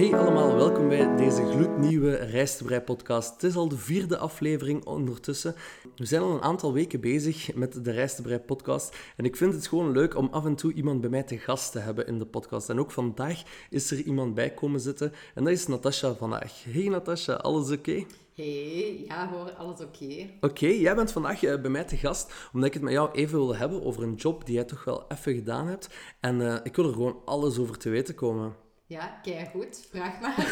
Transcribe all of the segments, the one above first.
Hey allemaal, welkom bij deze gloednieuwe Rijstebrei podcast. Het is al de vierde aflevering ondertussen. We zijn al een aantal weken bezig met de Rijstebrei podcast en ik vind het gewoon leuk om af en toe iemand bij mij te gast te hebben in de podcast. En ook vandaag is er iemand bij komen zitten en dat is Natasha vandaag. Hey Natasha, alles oké? Hey, ja hoor, alles oké. Oké, jij bent vandaag eh, bij mij te gast omdat ik het met jou even wil hebben over een job die jij toch wel even gedaan hebt. En eh, ik wil er gewoon alles over te weten komen. Ja, goed. Vraag maar.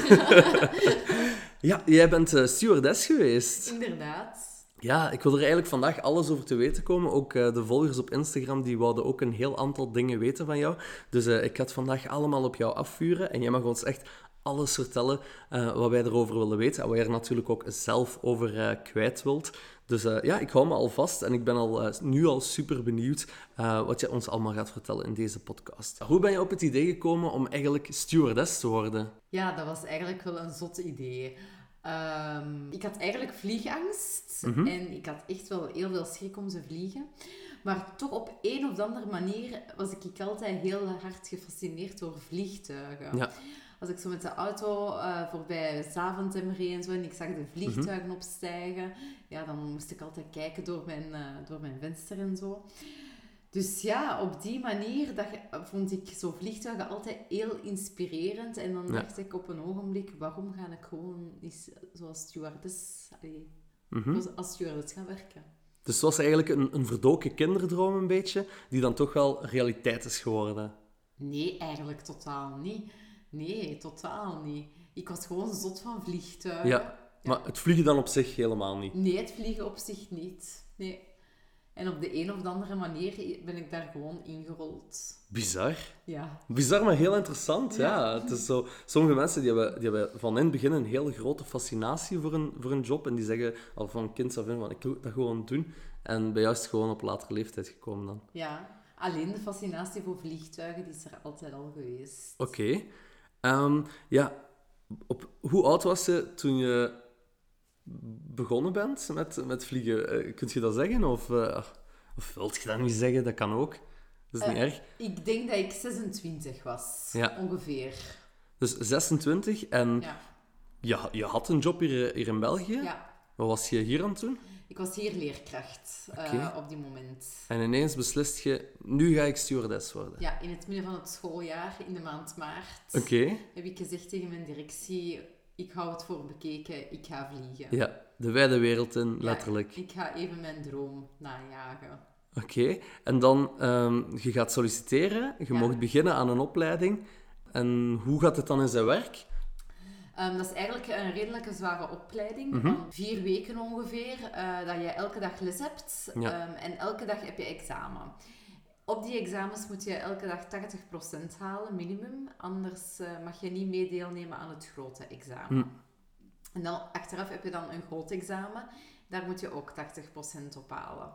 Ja, jij bent eh, stewardess geweest. Inderdaad. Ja, ik wil er eigenlijk vandaag alles over te weten komen. Ook eh, de volgers op Instagram die wouden ook een heel aantal dingen weten van jou. Dus eh, ik ga het vandaag allemaal op jou afvuren. En jij mag ons echt alles vertellen wat wij erover willen weten. En wat je er natuurlijk ook zelf over kwijt wilt. Dus eh, ja, ik hou me al vast en ik ben al, eh, nu al super benieuwd eh, wat je ons allemaal gaat vertellen in deze podcast. Hoe ben je op het idee gekomen om eigenlijk stewardess te worden? Ja, dat was eigenlijk wel een zot idee. Ehm, ik had eigenlijk vliegangst Mhm. en ik had echt wel heel veel schrik om te vliegen. Maar toch op een of andere manier was ik altijd heel hard gefascineerd door vliegtuigen. Ja. Als ik zo met de auto eh, voorbij Zaventem reed en zo en ik zag de vliegtuigen opstijgen, ja, dan moest ik altijd kijken door mijn, eh, door mijn venster en zo. Dus ja, op die manier dat, je- vond ik zo vliegtuigen altijd heel inspirerend. En dan Ja. dacht ik op een ogenblik, waarom ga ik gewoon eens zoals stewardess, allee, Mhm. als- als stewardess gaan werken? Dus het was eigenlijk een, een verdoken kinderdroom een beetje, die dan toch wel realiteit is geworden. Nee, eigenlijk totaal niet. Nee, totaal niet. Ik was gewoon zot van vliegtuigen. Ja, maar het vliegen dan op zich helemaal niet. Nee, het vliegen op zich niet. Nee. En op de een of andere manier ben ik daar gewoon ingerold. Bizar. Ja. Bizar, maar heel interessant. Ja. Ja. Het is zo, sommige mensen die hebben, die hebben van in het begin een hele grote fascinatie voor een, voor een job. En die zeggen al van kind af aan van ik wil dat gewoon doen. En bij jou is het gewoon op latere leeftijd gekomen dan. Ja. Alleen de fascinatie voor vliegtuigen die is er altijd al geweest. Oké. Ehm, ja, op, hoe oud was je toen je begonnen bent met, met vliegen? Eh, kunt je dat zeggen? Of, eh, of wilt je dat niet zeggen? Dat kan ook. Dat is niet Eh, erg. Ik denk dat ik 26 was. Ja. Ongeveer. Dus 26 en Ja. ja, je had een job hier, hier in België. ja. Wat was je hier aan het doen? Ik was hier leerkracht eh, op die moment. En ineens beslist je, nu ga ik stewardess worden. Ja, in het midden van het schooljaar, in de maand maart, Oké. heb ik gezegd tegen mijn directie: Ik hou het voor bekeken, ik ga vliegen. Ja, de wijde wereld in, Ja, letterlijk. ik ga even mijn droom najagen. Oké. En dan, ehm, je gaat solliciteren, je Ja. mocht beginnen aan een opleiding. En hoe gaat het dan in zijn werk? Ehm, dat is eigenlijk een redelijke zware opleiding, Mhm. vier weken ongeveer, eh, dat je elke dag les hebt Ja. Ehm, en elke dag heb je examen. Op die examens moet je elke dag 80% halen, minimum, anders eh, mag je niet mee deelnemen aan het grote examen. Hm. En dan achteraf heb je dan een groot examen, daar moet je ook 80% op halen.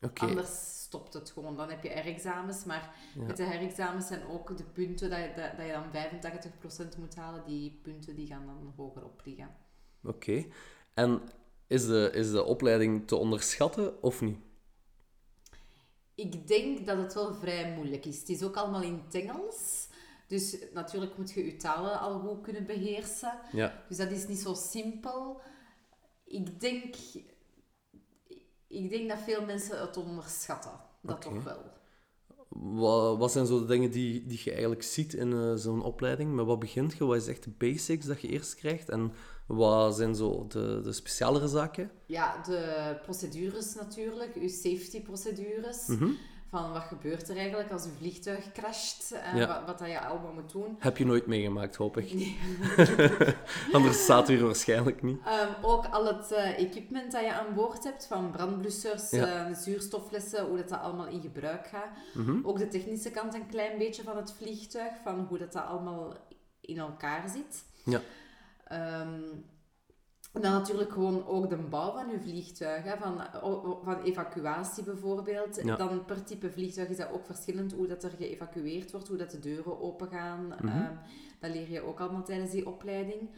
Oké. Anders stopt het gewoon. Dan heb je herexamens, maar Ja. met de herexamens zijn ook de punten dat je, dat, dat je dan 85% moet halen. Die punten die gaan dan hoger op liggen. Oké. En is de, is de opleiding te onderschatten of niet? Ik denk dat het wel vrij moeilijk is. Het is ook allemaal in het Engels. Dus natuurlijk moet je je talen al goed kunnen beheersen. Ja. Dus dat is niet zo simpel. Ik denk, ik denk dat veel mensen het onderschatten. Dat toch wel. Wat, wat zijn zo de dingen die, die je eigenlijk ziet in eh, zo'n opleiding? Met wat begint je? Wat is echt de basics dat je eerst krijgt? En wat zijn zo de, de specialere zaken? Ja, de procedures natuurlijk, uw safety procedures. Mhm. Van wat gebeurt er eigenlijk als uw vliegtuig crasht, en Ja. wat, wat dat je allemaal moet doen. Heb je nooit meegemaakt, hoop ik. Nee. Anders staat u er waarschijnlijk niet. Ehm, ook al het eh, equipment dat je aan boord hebt, van brandblussers, Ja. eh, zuurstofflessen, hoe dat, dat allemaal in gebruik gaat. Mhm. Ook de technische kant een klein beetje van het vliegtuig, van hoe dat, dat allemaal in elkaar zit. Ja. Ehm, en dan natuurlijk gewoon ook de bouw van uw vliegtuig, hè, van, van evacuatie bijvoorbeeld. Ja. Dan per type vliegtuig is dat ook verschillend hoe dat er geëvacueerd wordt, hoe dat de deuren open gaan. Mhm. Ehm, dat leer je ook allemaal tijdens die opleiding.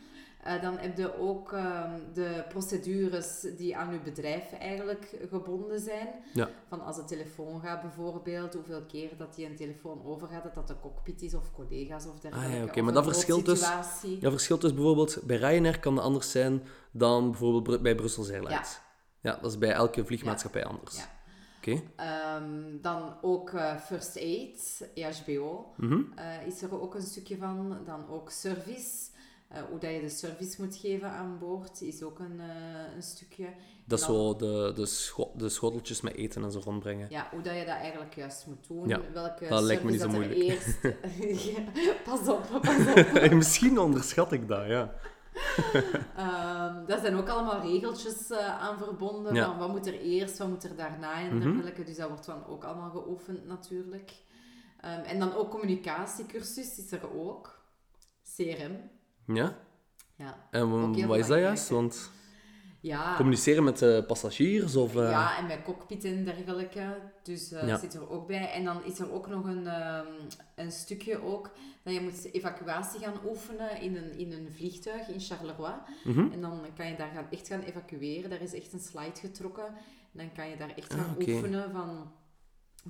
Eh, dan heb je ook ehm, de procedures die aan je bedrijf eigenlijk gebonden zijn. Ja. Van als de telefoon gaat bijvoorbeeld, hoeveel keer dat die een telefoon overgaat, dat dat de cockpit is of collega's of dergelijke. Ah ja, oké, maar dat verschilt dus-. Ja, verschilt dus bijvoorbeeld bij Ryanair kan dat anders zijn dan bijvoorbeeld bij Brussels Airlines. Ja. dat is bij elke vliegmaatschappij anders. Ja. Oké. Ehm, dan ook eh, First Aid, E EHBO, Mhm. eh, is er ook een stukje van. Dan ook service. Eh, hoe dat je de service moet geven aan boord is ook een, eh, een stukje. Dat is zo de, de, scho- de schoteltjes met eten en zo rondbrengen. Ja, hoe dat je dat eigenlijk juist moet doen. Ja, Welke dat lijkt me niet zo moeilijk. Eerst... Ja, pas op, pas op. Misschien onderschat ik dat, ja. Ehm, daar zijn ook allemaal regeltjes eh, aan verbonden. Ja. Van wat moet er eerst, wat moet er daarna en Mhm. dergelijke. Dus dat wordt dan ook allemaal geoefend natuurlijk. Ehm, en dan ook communicatiecursus is er ook. CRM. Ja? Ja, En wat is dat juist? Want ja. communiceren met de passagiers of... eh, Ja, en met cockpit en dergelijke. Dus eh Ja. zit er ook bij. En dan is er ook nog een, ehm, een stukje ook dat je moet evacuatie gaan oefenen in een, in een vliegtuig in Charleroi. mhm. En dan kan je daar gaan, echt gaan evacueren. Daar is echt een slide getrokken. En dan kan je daar echt Ah, gaan oefenen van,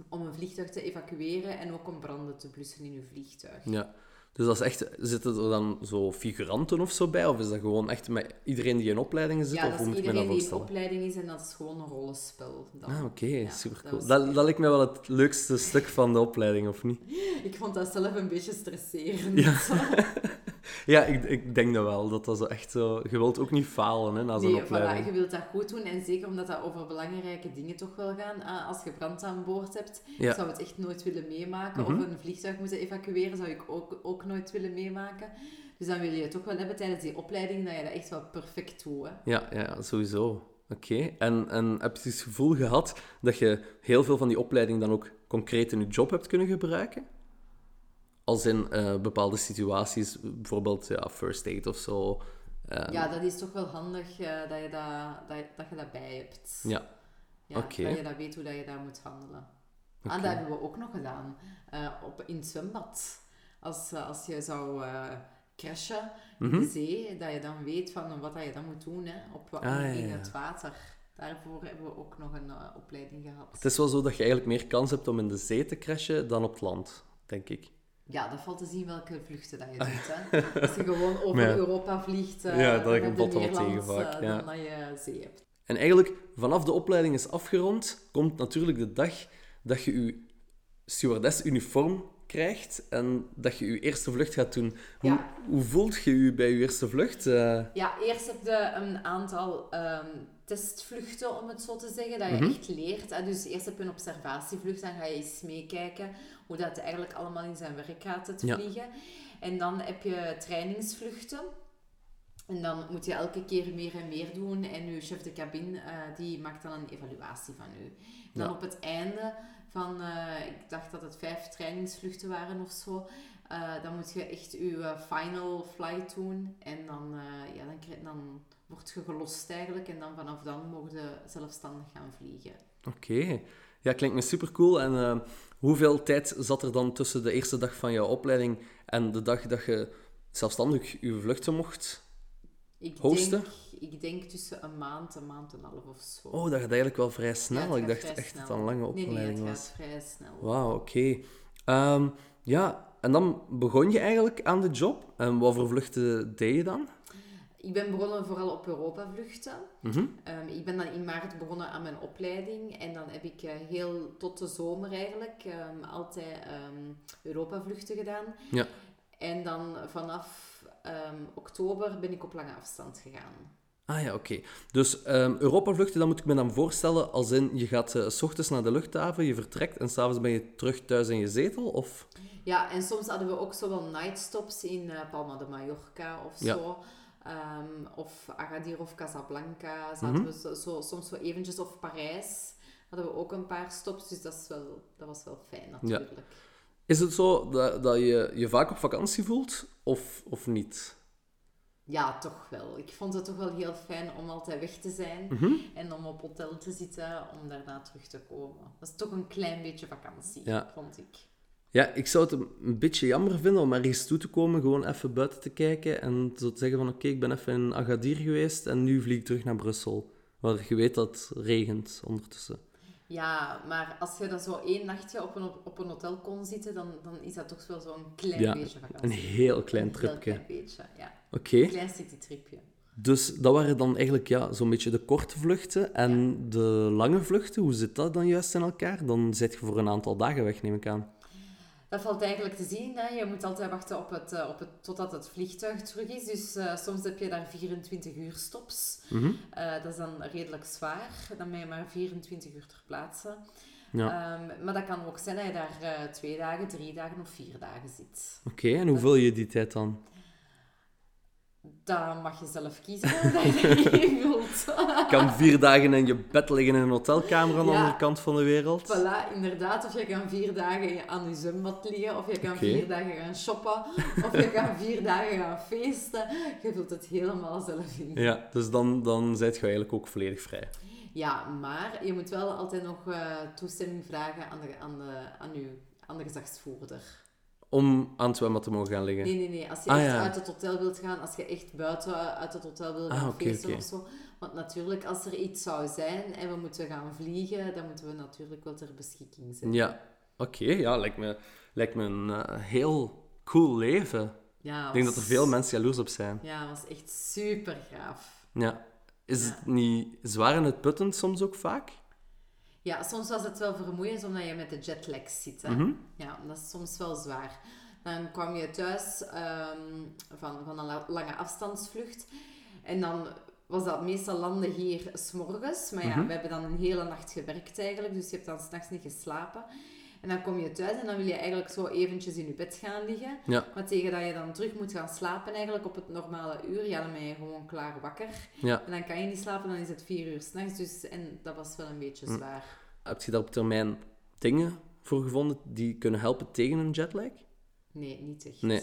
om een vliegtuig te evacueren en ook om branden te blussen in je vliegtuig. Ja. Dus dat is echt... Zitten er dan zo figuranten of zo bij? Of is dat gewoon echt met iedereen die in opleidingen zit? Ja, of dat hoe is iedereen die in opleiding is en dat is gewoon een rollenspel. Dan. Ah, oké. Ja, super cool. Dat, echt- dat lijkt mij wel het leukste stuk van de opleiding, of niet? Ik vond dat zelf een beetje stresserend. Ja. Ja, ik, ik denk dat wel. Dat dat zo echt zo... Je wilt ook niet falen hè, na zo'n Nee, opleiding. voilà, je wilt dat goed doen. En zeker omdat dat over belangrijke dingen toch wel gaan. Ah, Als je brand aan boord hebt, Ja. zou het echt nooit willen meemaken. Mhm. Of een vliegtuig moeten evacueren, zou ik ook, ook nooit willen meemaken. Dus dan wil je het toch wel hebben tijdens die opleiding, dat je dat echt wel perfect doet. Hè. Ja, ja, sowieso. Oké. En, en heb je het gevoel gehad dat je heel veel van die opleiding dan ook concreet in je job hebt kunnen gebruiken? Als in eh, bepaalde situaties, bijvoorbeeld ja, first aid of zo. Ehm, Ja, dat is toch wel handig eh, dat, je dat, dat, dat je dat bij hebt. Ja. Ja. Dat je dat weet hoe dat je daar moet handelen. Ah, dat hebben we ook nog gedaan. Eh, op, in het zwembad. Als, eh, als je zou eh, crashen in Mhm. de zee, dat je dan weet van wat dat je dan moet doen hè, op, Ah, in ja. het water. Daarvoor hebben we ook nog een eh, opleiding gehad. Het is wel zo dat je eigenlijk meer kans hebt om in de zee te crashen dan op het land, denk ik. Ja, dat valt te zien welke vluchten dat je doet. Hè. Als je gewoon over ja. Europa vliegt, eh Ja, dat tegen land, vaak, eh, ja. dan dat je zee hebt. En eigenlijk, vanaf de opleiding is afgerond, komt natuurlijk de dag dat je je stewardess-uniform krijgt en dat je je eerste vlucht gaat doen. Hoe, Ja. hoe voelt je je bij je eerste vlucht? Eh, Ja, eerst heb je een aantal ehm, testvluchten, om het zo te zeggen, dat je Mhm. echt leert. Hè. Dus eerst heb je een observatievlucht, dan ga je eens meekijken hoe dat eigenlijk allemaal in zijn werk gaat, het Ja. vliegen. En dan heb je trainingsvluchten. En dan moet je elke keer meer en meer doen. En je chef de cabine, eh, die maakt dan een evaluatie van u. En dan Ja. op het einde van, eh, ik dacht dat het vijf trainingsvluchten waren of zo, eh, dan moet je echt je eh, final flight doen. En dan, eh, ja, dan, dan word je gelost eigenlijk. En dan vanaf dan mogen je zelfstandig gaan vliegen. Oké. Ja, klinkt me super cool. En hoeveel tijd zat er dan tussen de eerste dag van jouw opleiding en de dag dat je zelfstandig je vluchten mocht? Ik Hosten? denk, ik denk tussen een maand, een maand en een half of zo. Oh, dat gaat eigenlijk wel vrij snel. ik dacht echt dat het een lange Nee, nee, opleiding het was. gaat vrij snel. Wauw, oké. Ehm, ja, en dan begon je eigenlijk aan de job. En wat voor vluchten deed je dan? Ik ben begonnen vooral op Europa-vluchten. Mhm. Ehm, ik ben dan in maart begonnen aan mijn opleiding en dan heb ik eh, heel tot de zomer eigenlijk ehm, altijd Europa-vluchten gedaan. Ja. En dan vanaf oktober ben ik op lange afstand gegaan. Ah ja, oké. Dus ehm Europa-vluchten, dat moet ik me dan voorstellen als in je gaat eh, s ochtends naar de luchthaven, je vertrekt en s'avonds ben je terug thuis in je zetel? Of? Ja, en soms hadden we ook zo wel nightstops in eh, Palma de Mallorca of Ja. zo. Ehm, of Agadir of Casablanca. Zaten Mhm. we zo, zo, soms zo eventjes. Of Parijs hadden we ook een paar stops. Dus dat, is wel, dat was wel fijn natuurlijk. Is het zo dat, dat je je vaak op vakantie voelt of, of niet? Ja, toch wel. Ik vond het toch wel heel fijn om altijd weg te zijn Mhm. en om op hotel te zitten om daarna terug te komen. Dat is toch een klein beetje vakantie, Ja. vond ik. Ja, ik zou het een beetje jammer vinden om ergens toe te komen, gewoon even buiten te kijken en zo te zeggen van oké, ik ben even in Agadir geweest en nu vlieg ik terug naar Brussel. Waar je weet dat het regent ondertussen. Ja, maar als je dan zo één nachtje op een, op een hotel kon zitten, dan, dan is dat toch wel zo'n klein Ja, beetje vakantie. Een heel klein Een tripje. klein beetje, ja. Oké, Een klein citytripje. dus dat waren dan eigenlijk ja, zo'n beetje de korte vluchten. En de lange vluchten, hoe zit dat dan juist in elkaar? Dan zit je voor een aantal dagen weg, neem ik aan. Dat valt eigenlijk te zien. Hè. Je moet altijd wachten op het, eh, op het, totdat het vliegtuig terug is. Dus eh, soms heb je daar 24 uur stops. Mhm. Eh, dat is dan redelijk zwaar. Dan ben je maar 24 uur ter plaatse. Ja. Ehm, maar dat kan ook zijn dat je daar twee dagen, drie dagen of vier dagen zit. Oké, en hoe vul je die tijd dan? Dan mag je zelf kiezen dat je. Je kan vier dagen in je bed liggen in een hotelkamer aan de Ja. andere kant van de wereld. Voilà, inderdaad. Of je kan vier dagen aan je zwembad liggen, of je kan vier dagen gaan shoppen, of je kan vier dagen gaan feesten. Je vult het helemaal zelf in. Ja, dus dan, dan zijt je eigenlijk ook volledig vrij. Ja, maar je moet wel altijd nog eh, toestemming vragen aan de, aan, de, aan, uw, aan de gezagsvoerder. Om aan het zwembad te mogen gaan liggen. Nee, nee, nee. Als je Ah, echt ja. uit het hotel wilt gaan, als je echt buiten uit het hotel wilt Ah, gaan oké, feesten of zo. Want natuurlijk, als er iets zou zijn en we moeten gaan vliegen, dan moeten we natuurlijk wel ter beschikking zijn. Ja, oké. ja, lijkt me, lijkt me een eh, heel cool leven. Ja, Ik denk dat er veel mensen jaloers op zijn. Ja, dat was echt super gaaf. Ja. Is Ja. het niet zwaar en uitputtend soms ook vaak? Ja, soms was het wel vermoeiend omdat je met de jetlag zit. Hè? Mhm. Ja, dat is soms wel zwaar. Dan kwam je thuis ehm, van, van een la- lange afstandsvlucht. En dan was dat meestal landen hier s'morgens. Maar ja, Mhm. we hebben dan een hele nacht gewerkt eigenlijk. Dus je hebt dan s'nachts niet geslapen. En dan kom je thuis en dan wil je eigenlijk zo eventjes in je bed gaan liggen. Ja. Maar tegen dat je dan terug moet gaan slapen eigenlijk op het normale uur, ja, dan ben je gewoon klaar wakker. Ja. En dan kan je niet slapen, dan is het vier uur s'nachts. Dus, en dat was wel een beetje Hm. zwaar. Heb je daar op termijn dingen voor gevonden die kunnen helpen tegen een jetlag? Nee, niet echt. Nee.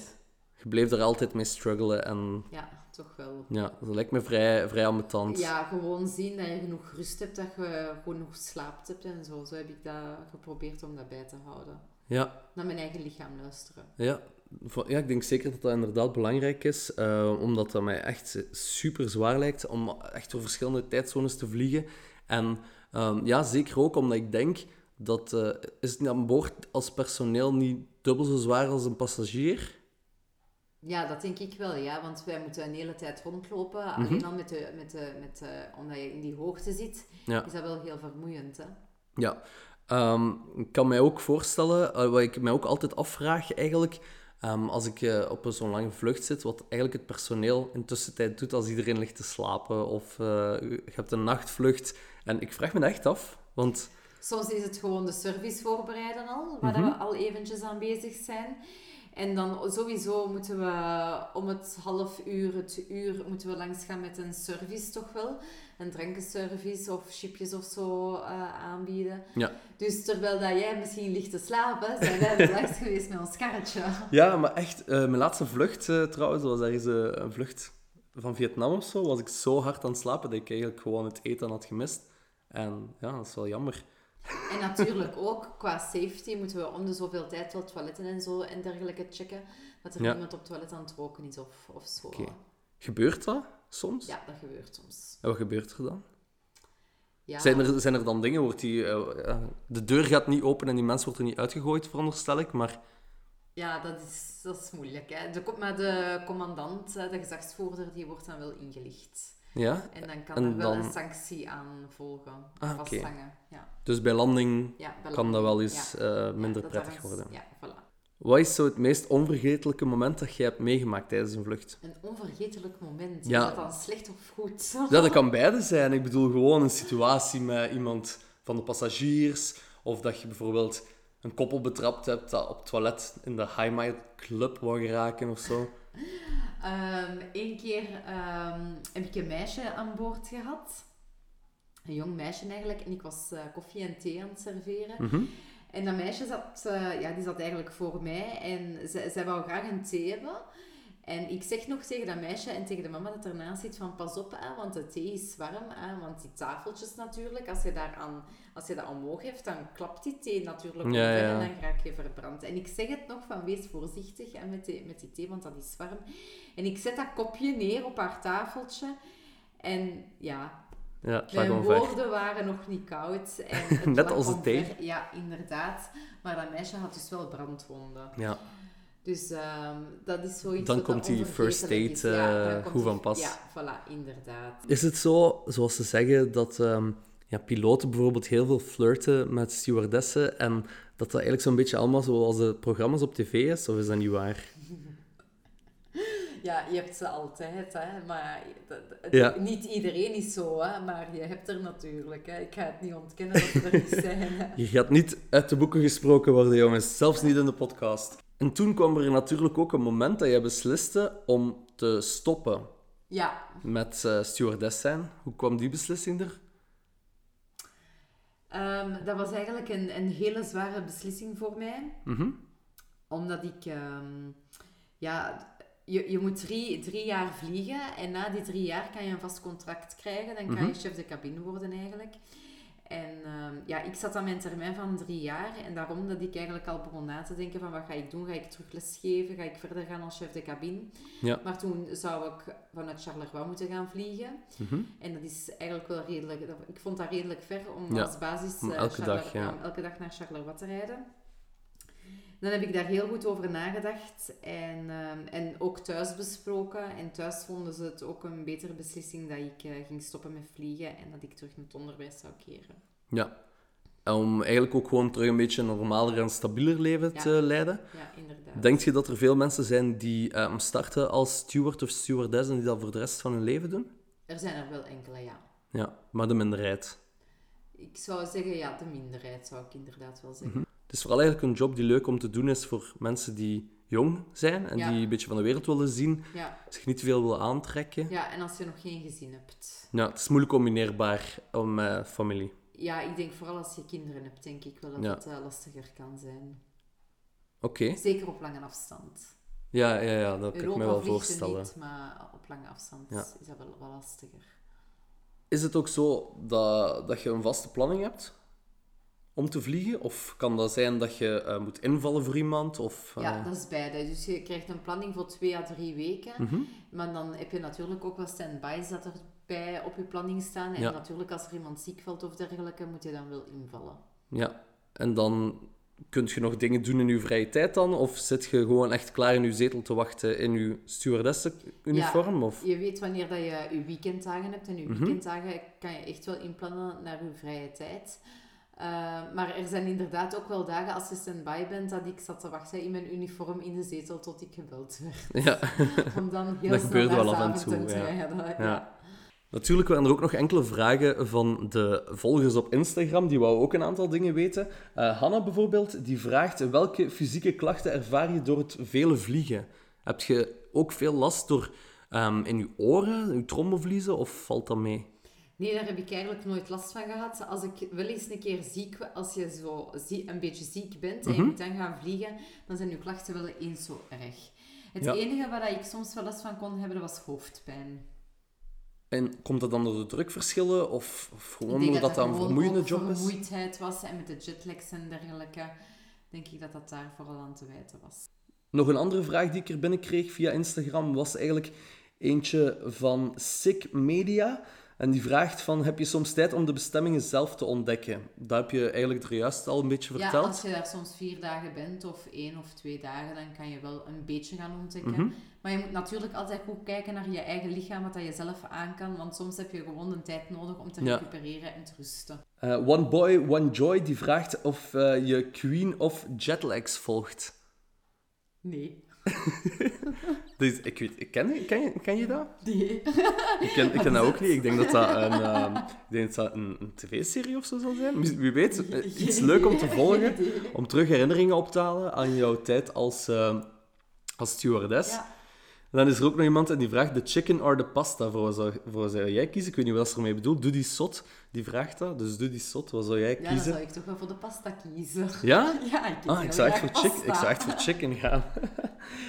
Je bleef er altijd mee struggelen en Ja, toch wel. ja, dat lijkt me vrij, vrij ambetant. Ja, gewoon zien dat je genoeg rust hebt, dat je genoeg slaapt hebt en zo. Zo heb ik dat geprobeerd om dat bij te houden. Ja, Naar mijn eigen lichaam luisteren. Ja, ja, ik denk zeker dat dat inderdaad belangrijk is, eh, omdat dat mij echt super zwaar lijkt om echt door verschillende tijdzones te vliegen. En ehm, ja, zeker ook omdat ik denk dat eh, is het aan boord als personeel niet dubbel zo zwaar als een passagier. Ja, dat denk ik wel, ja. Want wij moeten een hele tijd rondlopen. Mhm. Alleen al met de, met de, met de, omdat je in die hoogte zit, Ja. is dat wel heel vermoeiend, hè. Ja, Ehm, ik kan mij ook voorstellen, eh, wat ik mij ook altijd afvraag eigenlijk, ehm, als ik eh, op zo'n lange vlucht zit, wat eigenlijk het personeel in tussentijd doet als iedereen ligt te slapen of eh, je hebt een nachtvlucht. En ik vraag me dat echt af, want Soms is het gewoon de service voorbereiden al, waar Mhm. we al eventjes aan bezig zijn. En dan sowieso moeten we om het half uur, het uur, moeten we langs gaan met een service toch wel. Een drankenservice of chipjes of zo eh, aanbieden. ja. Dus terwijl dat jij misschien ligt te slapen, zijn wij er langs geweest met ons karretje. Ja, maar echt, eh, mijn laatste vlucht eh, trouwens, was ergens een vlucht van Vietnam of zo, was ik zo hard aan het slapen dat ik eigenlijk gewoon het eten had gemist. En ja, dat is wel jammer. En natuurlijk ook qua safety moeten we om de zoveel tijd wel toiletten en zo en dergelijke checken. Dat er Ja. niemand op het toilet aan het roken is of, of zo. Oké. Gebeurt dat soms? Ja, dat gebeurt soms. En wat gebeurt er dan? Ja. Zijn, er, zijn er dan dingen, wordt die, eh, de deur gaat niet open en die mens wordt er niet uitgegooid, veronderstel ik, maar... Ja, dat is, dat is moeilijk. Hè. De, maar de commandant, de gezagsvoerder, die wordt dan wel ingelicht. Ja? En dan kan En er wel dan- een sanctie aan volgen. Ah. Ja. Dus bij landing Ja, bij kan dat wel eens Ja. eh, minder prettig is- worden. Ja, voilà. Wat is zo het meest onvergetelijke moment dat jij hebt meegemaakt tijdens een vlucht? Een onvergetelijk moment. Ja. Is dat dan slecht of goed? Ja, dat kan beide zijn. Ik bedoel gewoon een situatie met iemand van de passagiers. Of dat je bijvoorbeeld een koppel betrapt hebt dat op het toilet in de High Mile Club wou geraken of zo. Eén keer ehm, heb ik een meisje aan boord gehad. Een jong meisje eigenlijk. En ik was eh, koffie en thee aan het serveren. Mhm. En dat meisje zat, eh, ja, die zat eigenlijk voor mij. En zij, zij wou graag een thee hebben. En ik zeg nog tegen dat meisje en tegen de mama dat ernaast zit van pas op, hè, want de thee is warm. Hè, want die tafeltjes natuurlijk, als je, daar aan, als je dat omhoog heeft, dan klapt die thee natuurlijk Ja, ja. en dan raak je verbrand. En ik zeg het nog van wees voorzichtig hè, met, die, met die thee, want dat is warm. En ik zet dat kopje neer op haar tafeltje. En ja, Ja, mijn woorden waren nog niet koud. En Net als de thee. Ja, inderdaad. Maar dat meisje had dus wel brandwonden. Ja. Dus ehm, dat is zoiets Dan komt die first date, Ja, eh, goed van pas. Ja, voilà, inderdaad. Is het zo, zoals ze zeggen, dat ehm, ja, piloten bijvoorbeeld heel veel flirten met stewardessen en dat dat eigenlijk zo'n beetje allemaal zoals de programma's op tv is? Of is dat niet waar? Ja, je hebt ze altijd, hè. Maar dat- Ja. niet iedereen is zo, hè. Maar je hebt er natuurlijk, hè. Ik ga het niet ontkennen dat ze er niet zijn. hè. Je gaat niet uit de boeken gesproken worden, jongens. Zelfs niet in de podcast. En toen kwam er natuurlijk ook een moment dat je besliste om te stoppen Ja, met eh stewardess zijn. Hoe kwam die beslissing er? ehm, dat was eigenlijk een, een hele zware beslissing voor mij. Mhm. Omdat ik... ehm, ja, je, je moet drie, drie jaar vliegen. En na die drie jaar kan je een vast contract krijgen. Dan kan Mhm. je chef de cabine worden eigenlijk. En ehm, ja, ik zat aan mijn termijn van drie jaar. En daarom dat ik eigenlijk al begon na te denken van wat ga ik doen? Ga ik terug lesgeven? Ga ik verder gaan als chef de cabine? Ja. Maar toen zou ik vanuit Charleroi moeten gaan vliegen. Mhm. En dat is eigenlijk wel redelijk... Ik vond dat redelijk ver om Ja, als basis eh, elke dag, ja. elke dag naar Charleroi te rijden. Dan heb ik daar heel goed over nagedacht en, ehm, en ook thuis besproken. En thuis vonden ze het ook een betere beslissing dat ik eh, ging stoppen met vliegen en dat ik terug naar het onderwijs zou keren. Ja. Om eigenlijk ook gewoon terug een beetje een normaler en stabieler leven Ja. te leiden. Ja, inderdaad. Denk je dat er veel mensen zijn die ehm, starten als steward of stewardess en die dat voor de rest van hun leven doen? Er zijn er wel enkele, ja. Ja, maar de minderheid. Ik zou zeggen, ja, de minderheid zou ik inderdaad wel zeggen. Het is vooral eigenlijk een job die leuk om te doen is voor mensen die jong zijn en Ja. die een beetje van de wereld willen zien, Ja. zich niet te veel willen aantrekken. ja, en als je nog geen gezin hebt. Ja, het is moeilijk combineerbaar om met familie. Ja, ik denk vooral als je kinderen hebt, denk ik wel dat Ja. het eh, lastiger kan zijn. Oké. Zeker op lange afstand. Ja, ja, ja, dat kan ik me wel voorstellen. niet, maar op lange afstand is dat wel, wel lastiger. Is het ook zo dat, dat je een vaste planning hebt om te vliegen? Of kan dat zijn dat je eh, moet invallen voor iemand? Of, eh, Ja, dat is beide. Dus je krijgt een planning voor twee à drie weken. mhm. Maar dan heb je natuurlijk ook wel stand-bys dat erbij op je planning staan. En Ja. natuurlijk als er iemand ziek valt of dergelijke, moet je dan wel invallen. Ja, en dan kun je nog dingen doen in je vrije tijd dan? Of zit je gewoon echt klaar in je zetel te wachten in je stewardessenuniform? Of... Je weet wanneer dat je je weekenddagen hebt. En je Mhm. weekenddagen kan je echt wel inplannen naar je vrije tijd. Eh, maar er zijn inderdaad ook wel dagen als je stand-by bent dat ik zat te wachten in mijn uniform in de zetel tot ik gebeld werd. Ja. Om dan heel Dat snel gebeurt naar wel af en toe, te ja. rijden. Ja. Ja. Natuurlijk waren er ook nog enkele vragen van de volgers op Instagram. Die wou ook een aantal dingen weten. Eh Hanna bijvoorbeeld, die vraagt welke fysieke klachten ervaar je door het vele vliegen? Heb je ook veel last door ehm, in je oren, je trommelvliezen, of valt dat mee? Nee, daar heb ik eigenlijk nooit last van gehad. Als ik wel eens een keer ziek, als je zo zie- een beetje ziek bent en je Mhm. moet dan gaan vliegen, dan zijn je klachten wel eens zo erg. Het Ja. enige waar ik soms wel last van kon hebben, was hoofdpijn. En komt dat dan door de drukverschillen, of, of gewoon omdat dat een gewoon vermoeiende job is? vermoeidheid was en met de jetlags en dergelijke, denk ik dat dat daar vooral aan te wijten was. Nog een andere vraag die ik er binnenkreeg via Instagram was eigenlijk eentje van Sick Media. En die vraagt van, heb je soms tijd om de bestemmingen zelf te ontdekken? Dat heb je eigenlijk er juist al een beetje Ja, verteld. als je daar soms vier dagen bent of één of twee dagen, dan kan je wel een beetje gaan ontdekken. Mhm. Maar je moet natuurlijk altijd goed kijken naar je eigen lichaam, wat dat je zelf aan kan. Want soms heb je gewoon een tijd nodig om te Ja. recupereren en te rusten. Eh, One Boy, One Joy, die vraagt of eh, je Queen of Jetlags volgt. Nee. Dus, ik weet, ik ken, ken, je, ken je dat? Nee. Ik ken, ik ken dat ook niet. Ik denk dat dat een, ehm, ik denk dat dat een, een tv-serie of zo zal zijn. Wie weet, eh, iets leuk om te volgen. Om terug herinneringen op te halen aan jouw tijd als, ehm, als stewardess. Ja. En dan is er ook nog iemand en die vraagt de chicken or the pasta. Voor wat zou, voor zou jij kiezen? Ik weet niet wat ze ermee bedoelt. Doe die sot, die vraagt dat. Dus doe die sot, wat zou jij ja, dan kiezen? zou ik toch wel voor de pasta kiezen. Ja? Ja, ik Ah, heel ik zou, echt graag voor chick, ik zou echt voor chicken gaan.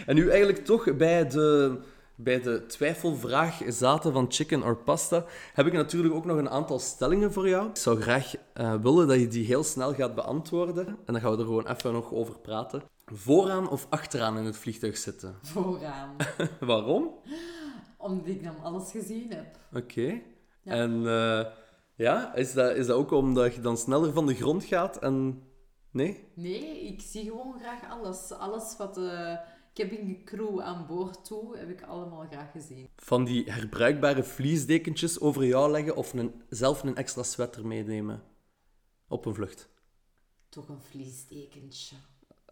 En nu eigenlijk toch bij de, bij de twijfelvraag zaten van chicken or pasta, heb ik natuurlijk ook nog een aantal stellingen voor jou. Ik zou graag eh, willen dat je die heel snel gaat beantwoorden. En dan gaan we er gewoon even nog over praten. Vooraan of achteraan in het vliegtuig zitten? Vooraan. Waarom? Omdat ik dan alles gezien heb. Oké. Ja. En eh, ja, is dat, is dat ook omdat je dan sneller van de grond gaat en... Nee? Nee, ik zie gewoon graag alles. Alles wat de cabinecrew aan boord toe, heb ik allemaal graag gezien. Van die herbruikbare vliesdekentjes over jou leggen of een, zelf een extra sweater meenemen op een vlucht? Toch een vliesdekentje.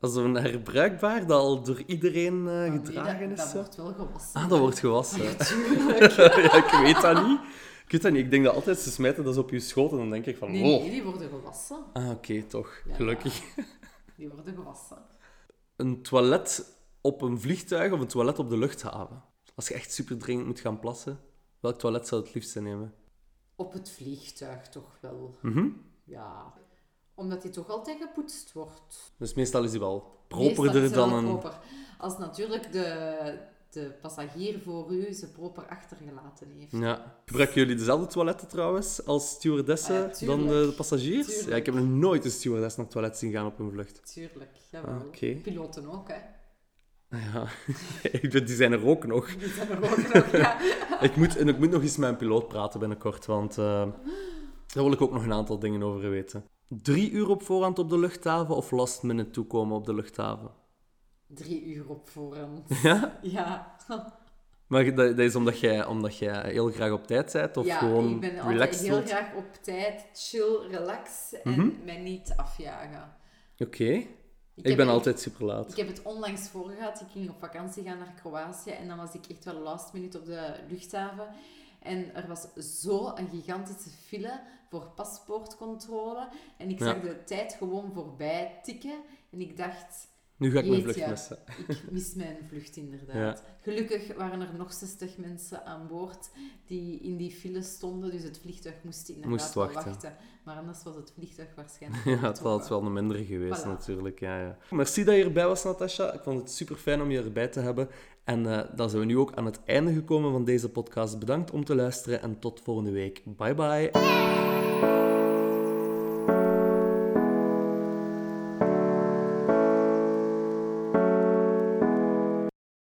Also een herbruikbaar dat al door iedereen eh, Maar nee, gedragen dat, is? dat zo? wordt wel gewassen. Ah, dat wordt gewassen. Natuurlijk. ja, ik weet dat niet. Ik weet dat niet. Ik denk dat altijd ze smijten dat op je schoot en dan denk ik van... Nee, wow. nee, die worden gewassen. Ah, oké, toch. Ja. Gelukkig. Die worden gewassen. Een toilet op een vliegtuig of een toilet op de luchthaven? Als je echt super dringend moet gaan plassen, welk toilet zou het liefste nemen? Op het vliegtuig toch wel. Mhm. Ja. Omdat die toch altijd gepoetst wordt. Dus meestal is die wel properder is het wel dan een... proper. Als natuurlijk de, de passagier voor u ze proper achtergelaten heeft. Ja. Gebruiken jullie dezelfde toiletten trouwens als stewardessen Ah, dan de, passagiers? Tuurlijk. Ja, ik heb nog nooit een stewardess naar het toilet zien gaan op een vlucht. Tuurlijk, jawel. Ah, oké. Piloten ook, hè. Ja, ik weet, die zijn er ook nog. Die zijn er ook nog, ja. Ik moet, en ik moet nog eens met een piloot praten binnenkort, want eh, daar wil ik ook nog een aantal dingen over weten. Drie uur op voorhand op de luchthaven of last minute toekomen op de luchthaven? Drie uur op voorhand. Ja? Ja. Maar dat, dat is omdat jij, omdat jij heel graag op tijd bent of ja, gewoon ik ben altijd heel wilt? graag op tijd, chill, relax en Mhm. mij niet afjagen. Oké. Ik, ben altijd super laat. Ik heb het onlangs voor gehad. Ik ging op vakantie gaan naar Kroatië en dan was ik echt wel last minute op de luchthaven. En er was zo een gigantische file voor paspoortcontrole. En ik Ja. zag de tijd gewoon voorbij tikken. En ik dacht, Nu ga ik mijn vlucht missen. ik mis mijn vlucht inderdaad. Gelukkig waren er nog 60 mensen aan boord die in die file stonden. Dus het vliegtuig moest inderdaad Moest wachten. wachten. Maar anders was het vliegtuig waarschijnlijk Ja, het was wel een mindere geweest Voilà. natuurlijk. Ja, ja. Merci dat je erbij was, Natasha. Ik vond het super fijn om je erbij te hebben. En eh, dan zijn we nu ook aan het einde gekomen van deze podcast. Bedankt om te luisteren en tot volgende week. Bye bye.